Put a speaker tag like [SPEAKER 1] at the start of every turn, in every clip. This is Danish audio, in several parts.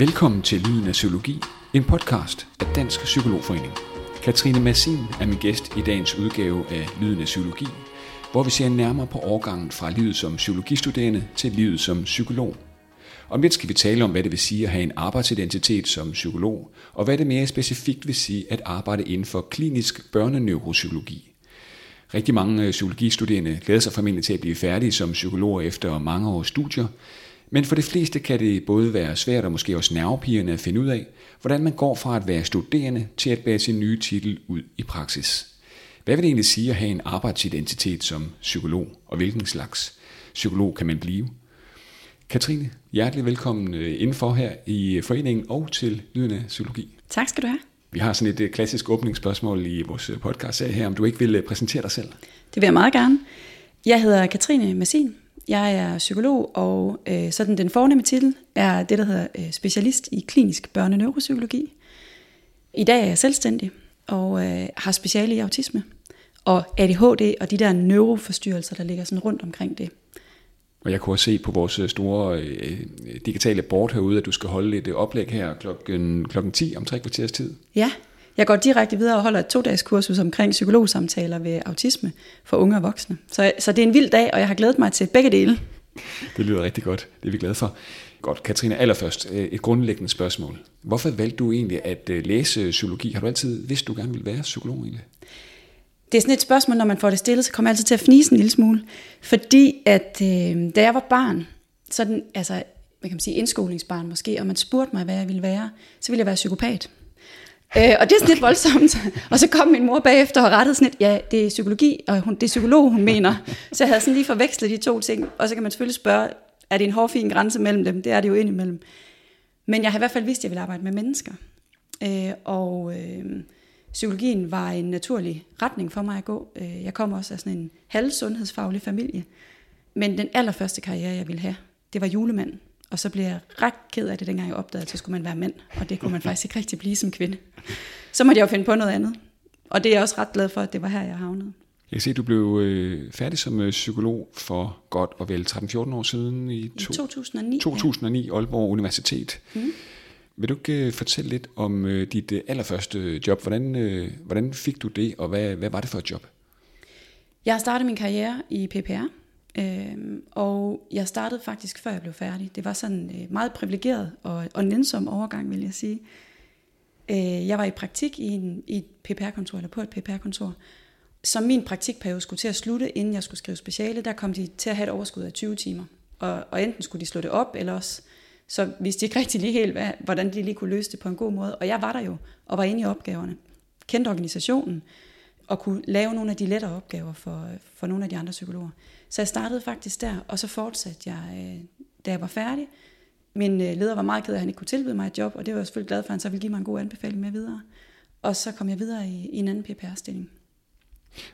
[SPEAKER 1] Velkommen til Lyden af Psykologi, en podcast af Dansk Psykologforening. Katrine Massin er min gæst i dagens udgave af Lyden af Psykologi, hvor vi ser nærmere på overgangen fra livet som psykologistuderende til livet som psykolog. Om lidt skal vi tale om, hvad det vil sige at have en arbejdsidentitet som psykolog, og hvad det mere specifikt vil sige at arbejde inden for klinisk børneneuropsykologi. Rigtig mange øh, psykologistuderende glæder sig formentlig til at blive færdige som psykologer efter mange års studier, men for de fleste kan det både være svært og måske også nervepirrende at finde ud af, hvordan man går fra at være studerende til at bære sin nye titel ud i praksis. Hvad vil det egentlig sige at have en arbejdsidentitet som psykolog, og hvilken slags psykolog kan man blive? Katrine, hjertelig velkommen øh, indenfor her i foreningen og til Lyden af Psykologi.
[SPEAKER 2] Tak skal du have.
[SPEAKER 1] Vi har sådan et øh, klassisk åbningsspørgsmål i vores øh, podcast her, om du ikke vil præsentere dig selv.
[SPEAKER 2] Det vil jeg meget gerne. Jeg hedder Katrine Massin. Jeg er psykolog, og øh, sådan den fornemme titel er det, der hedder øh, specialist i klinisk børneneuropsykologi. I dag er jeg selvstændig og øh, har speciale i autisme og ADHD og de der neuroforstyrrelser, der ligger sådan rundt omkring det.
[SPEAKER 1] Og jeg kunne også se på vores øh, store øh, digitale board herude, at du skal holde et øh, oplæg her klokken, klokken 10 om tre kvarters tid.
[SPEAKER 2] Ja, jeg går direkte videre og holder et to-dages kursus omkring psykologsamtaler ved autisme for unge og voksne. Så, så det er en vild dag, og jeg har glædet mig til begge dele.
[SPEAKER 1] Det lyder rigtig godt. Det er vi glade for. Godt, Katrine, allerførst øh, et grundlæggende spørgsmål. Hvorfor valgte du egentlig at øh, læse psykologi? Har du altid vidst, du gerne ville være psykolog egentlig?
[SPEAKER 2] Det er sådan et spørgsmål, når man får det stillet, så kommer jeg altid til at fnise en lille smule. Fordi at øh, da jeg var barn, sådan, altså, hvad kan man sige, indskolingsbarn måske, og man spurgte mig, hvad jeg ville være, så ville jeg være psykopat. Øh, og det er sådan lidt voldsomt. Og så kom min mor bagefter og rettede sådan lidt, ja, det er psykologi, og hun, det er psykolog, hun mener. Så jeg havde sådan lige forvekslet de to ting. Og så kan man selvfølgelig spørge, er det en hårfin grænse mellem dem? Det er det jo indimellem. Men jeg har i hvert fald vidst, at jeg ville arbejde med mennesker. Øh, og øh, psykologien var en naturlig retning for mig at gå. Øh, jeg kom også af sådan en halvsundhedsfaglig familie. Men den allerførste karriere, jeg ville have, det var julemand. Og så blev jeg ret ked af det, dengang jeg opdagede, at så skulle man være mand, og det kunne man faktisk ikke rigtig blive som kvinde. Så måtte jeg jo finde på noget andet. Og det er jeg også ret glad for, at det var her, jeg havnede.
[SPEAKER 1] Jeg kan se, at du blev øh, færdig som øh, psykolog for godt og vel 13-14 år siden
[SPEAKER 2] i, to, I 2009.
[SPEAKER 1] 2009, ja. Aalborg Universitet. Mm. Vil du ikke øh, fortælle lidt om øh, dit øh, allerførste job? Hvordan, øh, hvordan fik du det, og hvad, hvad var det for et job?
[SPEAKER 2] Jeg har startet min karriere i PPR, Øhm, og jeg startede faktisk før jeg blev færdig. Det var sådan øh, meget privilegeret og, og nænsom overgang, vil jeg sige. Øh, jeg var i praktik i, en, i et PPR-kontor, eller på et PPR-kontor. Så min praktikperiode skulle til at slutte, inden jeg skulle skrive speciale. Der kom de til at have et overskud af 20 timer. Og, og enten skulle de slå det op, eller også så vidste de ikke rigtig lige helt, hvad, hvordan de lige kunne løse det på en god måde. Og jeg var der jo, og var inde i opgaverne. Kendte organisationen, og kunne lave nogle af de lettere opgaver for, for nogle af de andre psykologer. Så jeg startede faktisk der, og så fortsatte jeg, øh, da jeg var færdig. Min øh, leder var meget ked af, at han ikke kunne tilbyde mig et job, og det var jeg selvfølgelig glad for, at han så ville give mig en god anbefaling med videre. Og så kom jeg videre i, i en anden PPR-stilling.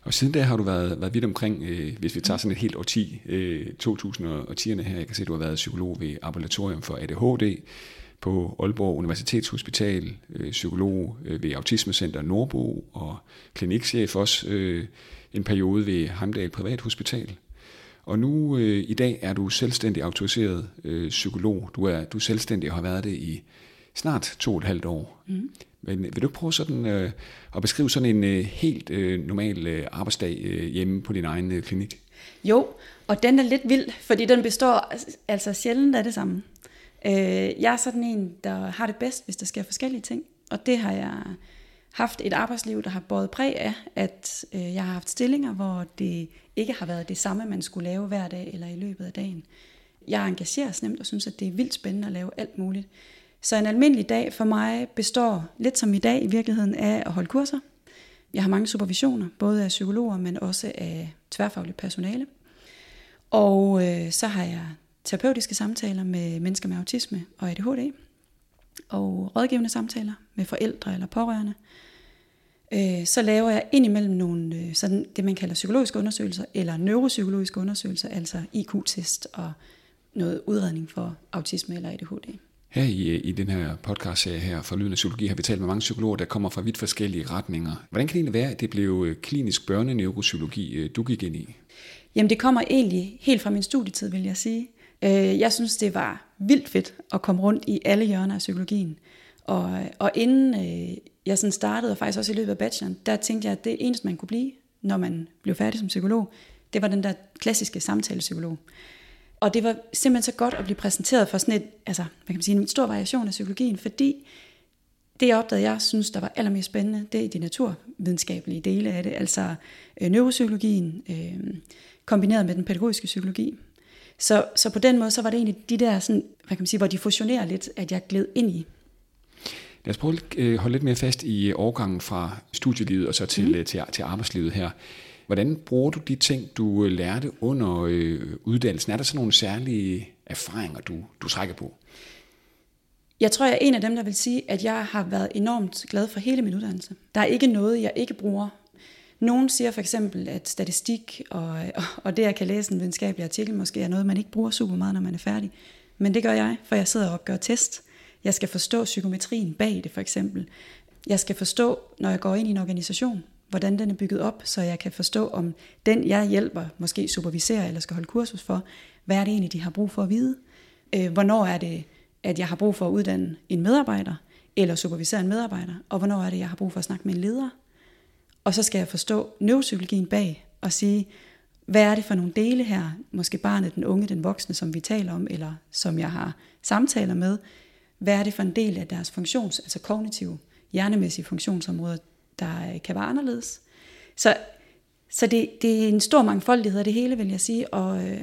[SPEAKER 1] Og siden da har du været, været vidt omkring, øh, hvis vi tager sådan et helt årti, øh, 2010'erne her, jeg kan se, at du har været psykolog ved Ambulatorium for ADHD, på Aalborg Universitetshospital, øh, psykolog øh, ved Autismecenter Nordbo og klinikchef også øh, en periode ved Hamdal Privathospital. Og nu øh, i dag er du selvstændig autoriseret øh, psykolog. Du er, du er selvstændig og har været det i snart to og et halvt år. Mm. Men vil du prøve sådan, øh, at beskrive sådan en øh, helt øh, normal øh, arbejdsdag øh, hjemme på din egen øh, klinik?
[SPEAKER 2] Jo, og den er lidt vild, fordi den består altså sjældent af det samme. Øh, jeg er sådan en, der har det bedst, hvis der sker forskellige ting. Og det har jeg haft et arbejdsliv, der har båret præg af, at øh, jeg har haft stillinger, hvor det ikke har været det samme, man skulle lave hver dag eller i løbet af dagen. Jeg engageres nemt og synes, at det er vildt spændende at lave alt muligt. Så en almindelig dag for mig består lidt som i dag i virkeligheden af at holde kurser. Jeg har mange supervisioner, både af psykologer, men også af tværfagligt personale. Og øh, så har jeg terapeutiske samtaler med mennesker med autisme og ADHD, og rådgivende samtaler med forældre eller pårørende. Øh, så laver jeg indimellem nogle øh, sådan det, man kalder psykologiske undersøgelser, eller neuropsykologiske undersøgelser, altså IQ-test og noget udredning for autisme eller ADHD.
[SPEAKER 1] Her i, i den her podcast her fra Lyden af Psykologi har vi talt med mange psykologer, der kommer fra vidt forskellige retninger. Hvordan kan det egentlig være, at det blev øh, klinisk børneneuropsykologi, du gik ind i?
[SPEAKER 2] Jamen det kommer egentlig helt fra min studietid, vil jeg sige. Øh, jeg synes, det var vildt fedt at komme rundt i alle hjørner af psykologien. Og, og inden øh, jeg sådan startede, og faktisk også i løbet af bacheloren, der tænkte jeg, at det eneste, man kunne blive, når man blev færdig som psykolog, det var den der klassiske samtalepsykolog. Og det var simpelthen så godt at blive præsenteret for sådan et, altså, hvad kan man sige, en stor variation af psykologien, fordi det jeg opdagede, jeg synes, der var allermest spændende, det er de naturvidenskabelige dele af det, altså øh, neuropsykologien, øh, kombineret med den pædagogiske psykologi. Så, så på den måde, så var det egentlig de der, sådan, hvad kan man sige, hvor de fusionerer lidt, at jeg gled ind i.
[SPEAKER 1] Lad os prøve at øh, holde lidt mere fast i overgangen fra studielivet og så til, mm. til, til arbejdslivet her. Hvordan bruger du de ting, du øh, lærte under øh, uddannelsen? Er der sådan nogle særlige erfaringer, du, du trækker på?
[SPEAKER 2] Jeg tror, jeg er en af dem, der vil sige, at jeg har været enormt glad for hele min uddannelse. Der er ikke noget, jeg ikke bruger. Nogen siger for eksempel, at statistik og, og det, at kan læse en videnskabelig artikel, måske er noget, man ikke bruger super meget, når man er færdig. Men det gør jeg, for jeg sidder og opgør test. Jeg skal forstå psykometrien bag det, for eksempel. Jeg skal forstå, når jeg går ind i en organisation, hvordan den er bygget op, så jeg kan forstå, om den, jeg hjælper, måske superviserer eller skal holde kursus for, hvad er det egentlig, de har brug for at vide? Øh, hvornår er det, at jeg har brug for at uddanne en medarbejder, eller supervisere en medarbejder, og hvornår er det, jeg har brug for at snakke med en leder? Og så skal jeg forstå neuropsykologien bag, og sige, hvad er det for nogle dele her, måske barnet, den unge, den voksne, som vi taler om, eller som jeg har samtaler med, hvad er det for en del af deres funktions, altså kognitive, hjernemæssige funktionsområder, der øh, kan være anderledes. Så, så det, det er en stor mangfoldighed af det hele, vil jeg sige, og, øh,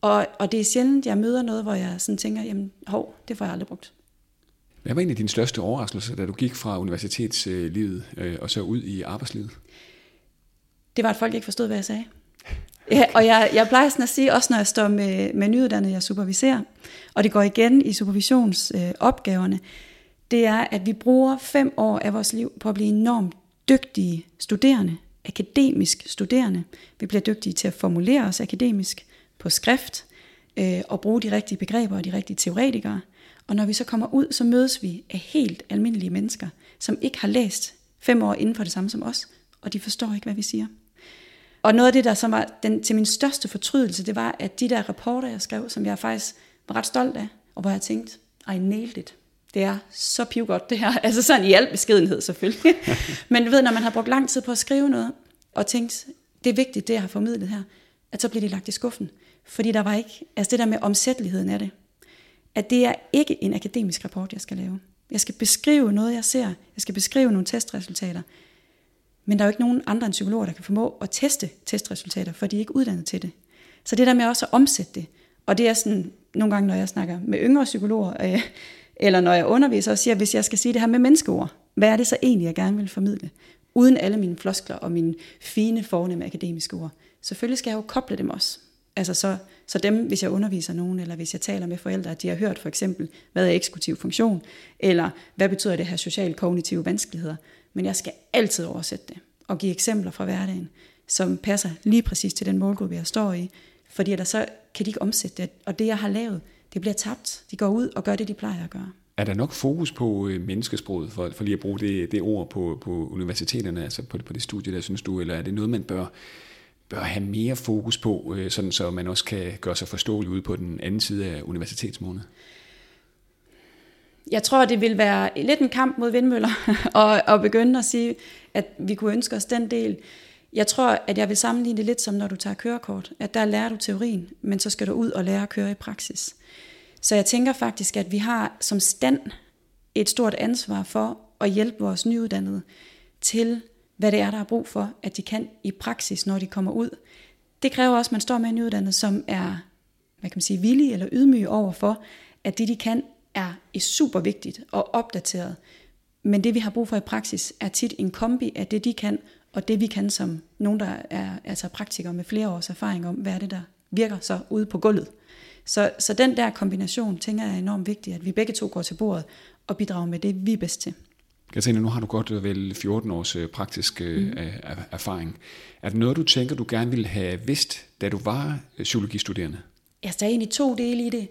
[SPEAKER 2] og, og det er sjældent, jeg møder noget, hvor jeg sådan tænker, jamen hov, det får jeg aldrig brugt.
[SPEAKER 1] Hvad var en af dine største overraskelser, da du gik fra universitetslivet øh, og så ud i arbejdslivet?
[SPEAKER 2] Det var, at folk ikke forstod, hvad jeg sagde. Ja, og jeg, jeg plejer sådan at sige, også når jeg står med, med nyuddannede, jeg superviserer, og det går igen i supervisionsopgaverne, øh, det er, at vi bruger fem år af vores liv på at blive enormt dygtige studerende, akademisk studerende. Vi bliver dygtige til at formulere os akademisk på skrift, øh, og bruge de rigtige begreber og de rigtige teoretikere. Og når vi så kommer ud, så mødes vi af helt almindelige mennesker, som ikke har læst fem år inden for det samme som os, og de forstår ikke, hvad vi siger. Og noget af det, der som var den, til min største fortrydelse, det var, at de der rapporter, jeg skrev, som jeg faktisk var ret stolt af, og hvor jeg tænkte, I nailed it. Det er så pivgodt det her. Altså sådan i al beskedenhed selvfølgelig. Men du ved, når man har brugt lang tid på at skrive noget, og tænkt, det er vigtigt, det jeg har formidlet her, at så bliver det lagt i skuffen. Fordi der var ikke, altså det der med omsætteligheden af det, at det er ikke en akademisk rapport, jeg skal lave. Jeg skal beskrive noget, jeg ser. Jeg skal beskrive nogle testresultater. Men der er jo ikke nogen andre end psykologer, der kan formå at teste testresultater, for de er ikke uddannet til det. Så det der med også at omsætte det, og det er sådan, nogle gange, når jeg snakker med yngre psykologer, øh, eller når jeg underviser og siger, hvis jeg skal sige det her med menneskeord, hvad er det så egentlig, jeg gerne vil formidle? Uden alle mine floskler og mine fine, fornemme akademiske ord. Selvfølgelig skal jeg jo koble dem også. Altså så, så dem, hvis jeg underviser nogen, eller hvis jeg taler med forældre, at de har hørt for eksempel, hvad er eksekutiv funktion, eller hvad betyder det her social-kognitive vanskeligheder. Men jeg skal altid oversætte det, og give eksempler fra hverdagen, som passer lige præcis til den målgruppe, jeg står i. Fordi der så kan de ikke omsætte det, og det, jeg har lavet, det bliver tabt. De går ud og gør det, de plejer at gøre.
[SPEAKER 1] Er der nok fokus på øh, menneskesproget, for, for lige at bruge det, det ord på, på universiteterne, altså på, på det studie der, synes du, eller er det noget, man bør, bør have mere fokus på, øh, sådan så man også kan gøre sig forståelig ude på den anden side af universitetsmåneden?
[SPEAKER 2] Jeg tror, det vil være lidt en kamp mod vindmøller, og, og begynde at sige, at vi kunne ønske os den del. Jeg tror, at jeg vil sammenligne det lidt som, når du tager kørekort. At der lærer du teorien, men så skal du ud og lære at køre i praksis. Så jeg tænker faktisk, at vi har som stand et stort ansvar for at hjælpe vores nyuddannede til, hvad det er, der er brug for, at de kan i praksis, når de kommer ud. Det kræver også, at man står med en nyuddannet, som er hvad kan man sige, villig eller ydmyg over for, at det, de kan, er super vigtigt og opdateret. Men det, vi har brug for i praksis, er tit en kombi af det, de kan, og det, vi kan som nogen, der er altså praktikere med flere års erfaring om, hvad er det, der virker så ude på gulvet. Så, så den der kombination, tænker jeg er enormt vigtig, at vi begge to går til bordet og bidrager med det, vi er bedst til.
[SPEAKER 1] Katrine, nu har du godt øh, vel 14 års øh, praktisk øh, mm. erfaring. Er det noget, du tænker, du gerne ville have vidst, da du var psykologistuderende?
[SPEAKER 2] Ja, der er egentlig to dele i det.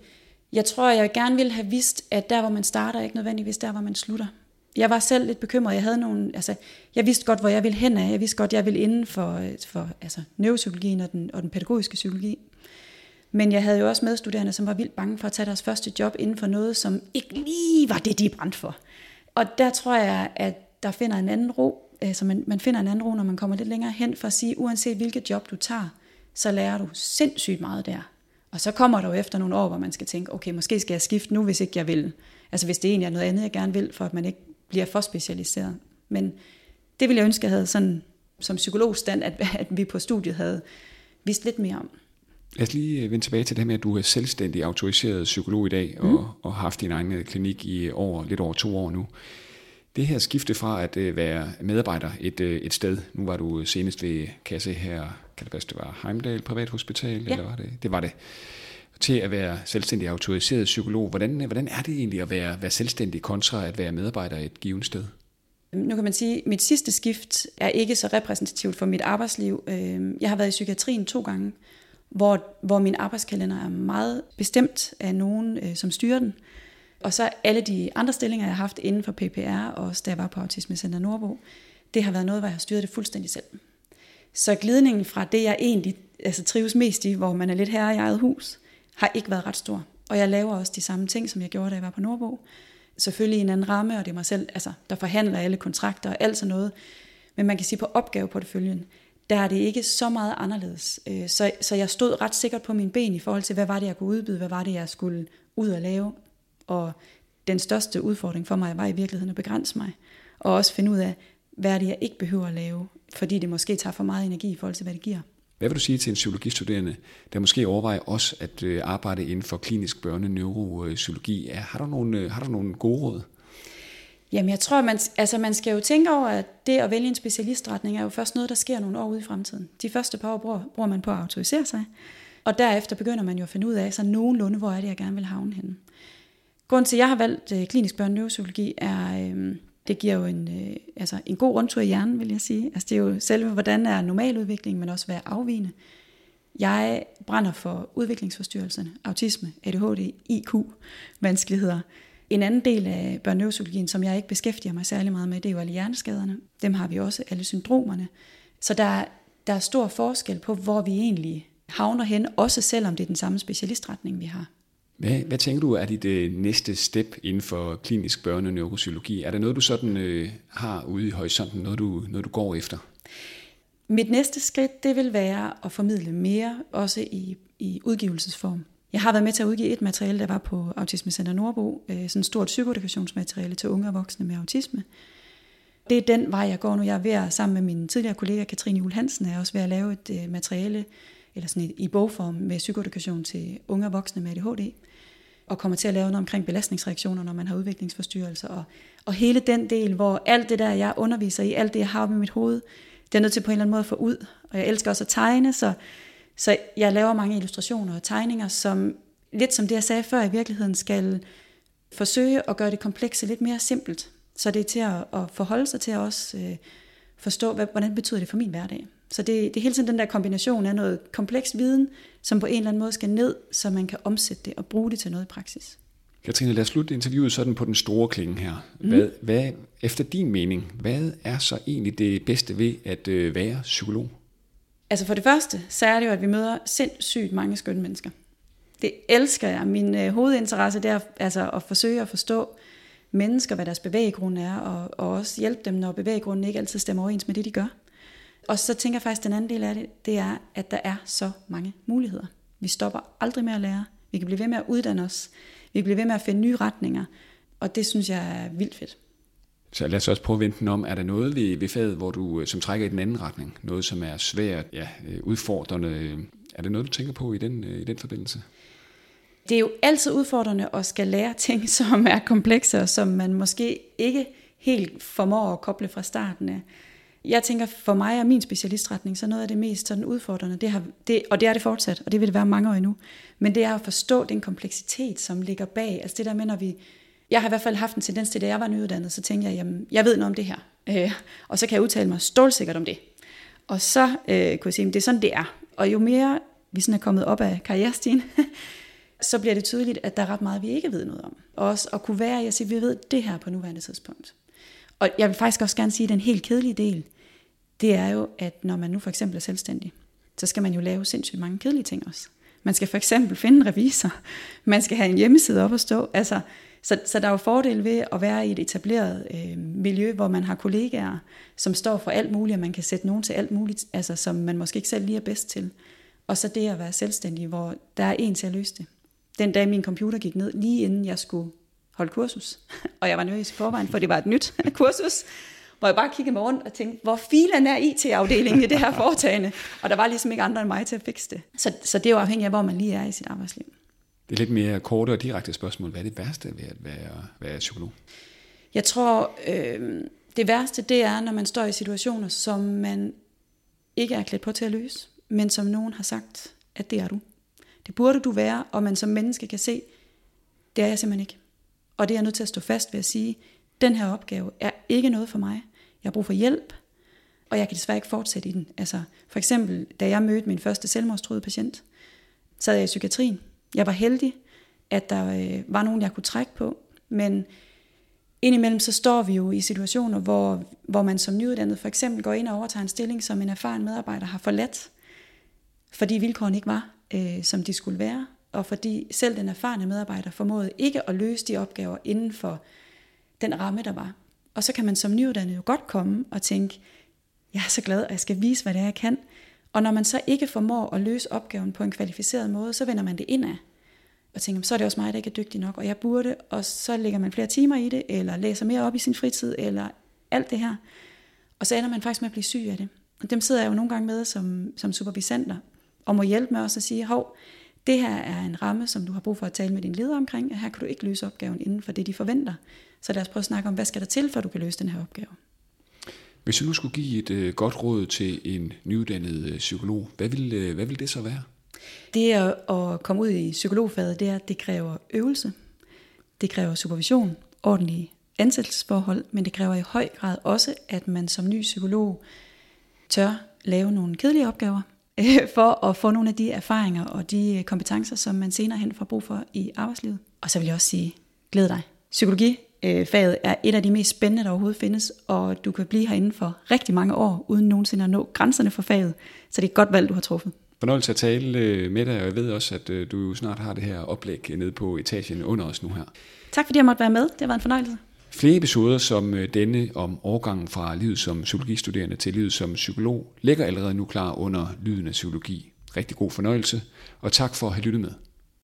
[SPEAKER 2] Jeg tror, jeg gerne ville have vidst, at der, hvor man starter, er ikke nødvendigvis der, hvor man slutter. Jeg var selv lidt bekymret. Jeg havde nogle, altså, jeg vidste godt, hvor jeg ville hen af. Jeg vidste godt, jeg ville inden for, for altså, neuropsykologien og den, og den pædagogiske psykologi. Men jeg havde jo også medstuderende, som var vildt bange for at tage deres første job inden for noget, som ikke lige var det, de brændte for. Og der tror jeg, at der finder en anden ro, altså man, man finder en anden ro, når man kommer lidt længere hen, for at sige, uanset hvilket job du tager, så lærer du sindssygt meget der. Og så kommer der jo efter nogle år, hvor man skal tænke, okay, måske skal jeg skifte nu, hvis ikke jeg vil. Altså hvis det egentlig er noget andet, jeg gerne vil, for at man ikke bliver for specialiseret. Men det ville jeg ønske, jeg havde sådan som psykologstand, at, at vi på studiet havde vidst lidt mere om.
[SPEAKER 1] Lad os lige øh, vende tilbage til det med, at du er selvstændig autoriseret psykolog i dag, mm. og, og har haft din egen øh, klinik i over, lidt over to år nu. Det her skifte fra at øh, være medarbejder et, et sted, nu var du senest ved kasse her, kan det passe, det var Heimdal Privathospital, ja. eller var det? Det var det. Til at være selvstændig autoriseret psykolog. Hvordan, hvordan er det egentlig at være, være selvstændig kontra at være medarbejder et givet sted?
[SPEAKER 2] Nu kan man sige, at mit sidste skift er ikke så repræsentativt for mit arbejdsliv. Jeg har været i psykiatrien to gange, hvor, hvor min arbejdskalender er meget bestemt af nogen, øh, som styrer den. Og så alle de andre stillinger, jeg har haft inden for PPR, og da jeg var på Autisme Center Nordbo, det har været noget, hvor jeg har styret det fuldstændig selv. Så glidningen fra det, jeg egentlig altså, trives mest i, hvor man er lidt herre i eget hus, har ikke været ret stor. Og jeg laver også de samme ting, som jeg gjorde, da jeg var på Nordbo. Selvfølgelig i en anden ramme, og det er mig selv, altså, der forhandler alle kontrakter og alt sådan noget. Men man kan sige på opgaveporteføljen, der er det ikke så meget anderledes. Øh, så, så jeg stod ret sikkert på mine ben i forhold til, hvad var det, jeg kunne udbyde, hvad var det, jeg skulle ud og lave. Og den største udfordring for mig var i virkeligheden at begrænse mig, og også finde ud af, hvad er det, jeg ikke behøver at lave, fordi det måske tager for meget energi i forhold til, hvad det giver.
[SPEAKER 1] Hvad vil du sige til en psykologistuderende, der måske overvejer også at øh, arbejde inden for klinisk børneneuropsykologi? Har du nogle, øh, har du nogle gode råd?
[SPEAKER 2] Jamen jeg tror, man, altså man skal jo tænke over, at det at vælge en specialistretning er jo først noget, der sker nogle år ude i fremtiden. De første par år bruger, bruger man på at autorisere sig, og derefter begynder man jo at finde ud af, så nogenlunde, hvor er det, jeg gerne vil havne henne. Grunden til, at jeg har valgt øh, klinisk børneneuropsykologi, er, øh, det giver jo en, øh, altså en god rundtur i hjernen, vil jeg sige. Altså det er jo selve, hvordan er normaludvikling, men også hvad er afvigende. Jeg brænder for udviklingsforstyrrelserne, autisme, ADHD, IQ, vanskeligheder, en anden del af børneuropsykologien, som jeg ikke beskæftiger mig særlig meget med, det er jo alle hjerneskaderne. Dem har vi også, alle syndromerne. Så der, der er stor forskel på, hvor vi egentlig havner hen, også selvom det er den samme specialistretning, vi har.
[SPEAKER 1] Hvad, hvad tænker du er dit øh, næste step inden for klinisk børne- og neuropsykologi? Er der noget, du sådan øh, har ude i horisonten, noget du, noget du går efter?
[SPEAKER 2] Mit næste skridt, det vil være at formidle mere, også i, i udgivelsesform. Jeg har været med til at udgive et materiale, der var på Autisme Center Nordbo, øh, sådan et stort psykodukationsmateriale til unge og voksne med autisme. Det er den vej, jeg går nu. Jeg er ved at, sammen med min tidligere kollega Katrine Juhl Hansen, er også ved at lave et øh, materiale eller sådan et, i bogform med psykodukation til unge og voksne med ADHD, og kommer til at lave noget omkring belastningsreaktioner, når man har udviklingsforstyrrelser, og, og hele den del, hvor alt det der, jeg underviser i, alt det, jeg har med mit hoved, det er nødt til på en eller anden måde at få ud. Og jeg elsker også at tegne, så så jeg laver mange illustrationer og tegninger, som lidt som det, jeg sagde før, i virkeligheden skal forsøge at gøre det komplekse lidt mere simpelt. Så det er til at, at forholde sig til at også øh, forstå, hvad, hvordan betyder det for min hverdag. Så det, det er hele tiden den der kombination af noget kompleks viden, som på en eller anden måde skal ned, så man kan omsætte det og bruge det til noget i praksis.
[SPEAKER 1] Katrine, lad os slutte interviewet sådan på den store klinge her. Mhm. Hvad, mm. hvad, efter din mening, hvad er så egentlig det bedste ved at øh, være psykolog?
[SPEAKER 2] Altså for det første, så er det jo, at vi møder sindssygt mange skønne mennesker. Det elsker jeg. Min øh, hovedinteresse det er altså at forsøge at forstå mennesker, hvad deres bevæggrund er, og, og også hjælpe dem, når bevæggrunden ikke altid stemmer overens med det, de gør. Og så tænker jeg faktisk, at den anden del af det, det er, at der er så mange muligheder. Vi stopper aldrig med at lære. Vi kan blive ved med at uddanne os. Vi kan blive ved med at finde nye retninger. Og det synes jeg er vildt fedt.
[SPEAKER 1] Så lad os også prøve at vente den om. Er der noget ved, ved faget, hvor du, øh, som trækker i den anden retning? Noget, som er svært, ja, øh, udfordrende? Er det noget, du tænker på i den, øh, i den forbindelse?
[SPEAKER 2] Det er jo altid udfordrende at skal lære ting, som er komplekse, og som man måske ikke helt formår at koble fra starten af. Jeg tænker, for mig og min specialistretning så noget af det mest sådan udfordrende, det har, det, og det er det fortsat, og det vil det være mange år endnu, men det er at forstå den kompleksitet, som ligger bag. Altså det der med, når vi, jeg har i hvert fald haft en tendens til, da jeg var nyuddannet, så tænkte jeg, jamen, jeg ved noget om det her. Øh, og så kan jeg udtale mig stålsikkert om det. Og så øh, kunne jeg sige, at det er sådan, det er. Og jo mere vi sådan er kommet op af karrierestigen, så bliver det tydeligt, at der er ret meget, vi ikke ved noget om. Og også at kunne være at jeg siger, at vi ved det her på nuværende tidspunkt. Og jeg vil faktisk også gerne sige, at den helt kedelige del, det er jo, at når man nu for eksempel er selvstændig, så skal man jo lave sindssygt mange kedelige ting også. Man skal for eksempel finde en revisor. Man skal have en hjemmeside op at stå. Altså, så, så der er jo fordel ved at være i et etableret øh, miljø, hvor man har kollegaer, som står for alt muligt, og man kan sætte nogen til alt muligt, altså, som man måske ikke selv lige er bedst til. Og så det at være selvstændig, hvor der er en til at løse det. Den dag min computer gik ned, lige inden jeg skulle holde kursus, og jeg var nervøs i forvejen, for det var et nyt kursus, hvor jeg bare kiggede mig rundt og tænkte, hvor filen er IT-afdelingen i det her foretagende? Og der var ligesom ikke andre end mig til at fikse det. Så, så det er jo afhængigt af, hvor man lige er i sit arbejdsliv.
[SPEAKER 1] Det er lidt mere korte og direkte spørgsmål. Hvad er det værste ved at være, være psykolog?
[SPEAKER 2] Jeg tror, øh, det værste det er, når man står i situationer, som man ikke er klædt på til at løse, men som nogen har sagt, at det er du. Det burde du være, og man som menneske kan se, det er jeg simpelthen ikke. Og det er jeg nødt til at stå fast ved at sige, den her opgave er ikke noget for mig. Jeg har brug for hjælp, og jeg kan desværre ikke fortsætte i den. Altså, for eksempel, da jeg mødte min første selvmordstruede patient, sad jeg i psykiatrien. Jeg var heldig, at der øh, var nogen, jeg kunne trække på, men indimellem så står vi jo i situationer, hvor, hvor man som nyuddannet for eksempel går ind og overtager en stilling, som en erfaren medarbejder har forladt, fordi vilkårene ikke var, øh, som de skulle være, og fordi selv den erfarne medarbejder formåede ikke at løse de opgaver inden for den ramme, der var. Og så kan man som nyuddannet jo godt komme og tænke, jeg er så glad, og jeg skal vise, hvad det er, jeg kan. Og når man så ikke formår at løse opgaven på en kvalificeret måde, så vender man det indad. Og tænker, så er det også mig, der ikke er dygtig nok, og jeg burde, og så lægger man flere timer i det, eller læser mere op i sin fritid, eller alt det her. Og så ender man faktisk med at blive syg af det. Og dem sidder jeg jo nogle gange med som, som supervisenter, og må hjælpe med også at sige, hov, det her er en ramme, som du har brug for at tale med din leder omkring, og her kan du ikke løse opgaven inden for det, de forventer. Så lad os prøve at snakke om, hvad skal der til, for du kan løse den her opgave.
[SPEAKER 1] Hvis du nu skulle give et øh, godt råd til en nyuddannet øh, psykolog, hvad vil, øh, hvad vil det så være?
[SPEAKER 2] Det at, at komme ud i psykologfaget, det er, at det kræver øvelse, det kræver supervision, ordentlige ansættelsesforhold, men det kræver i høj grad også, at man som ny psykolog tør lave nogle kedelige opgaver, øh, for at få nogle af de erfaringer og de øh, kompetencer, som man senere hen får brug for i arbejdslivet. Og så vil jeg også sige, glæd dig. Psykologi Psykologifaget er et af de mest spændende, der overhovedet findes, og du kan blive herinde for rigtig mange år, uden nogensinde at nå grænserne for faget. Så det er et godt valg, du har truffet.
[SPEAKER 1] Fornøjelse at tale øh, med dig, og jeg ved også, at øh, du snart har det her oplæg nede på etagen under os nu her.
[SPEAKER 2] Tak fordi jeg måtte være med. Det har været en fornøjelse.
[SPEAKER 1] Flere episoder som øh, denne om overgangen fra livet som psykologistuderende til livet som psykolog ligger allerede nu klar under Lyden af Psykologi. Rigtig god fornøjelse, og tak for at have lyttet med.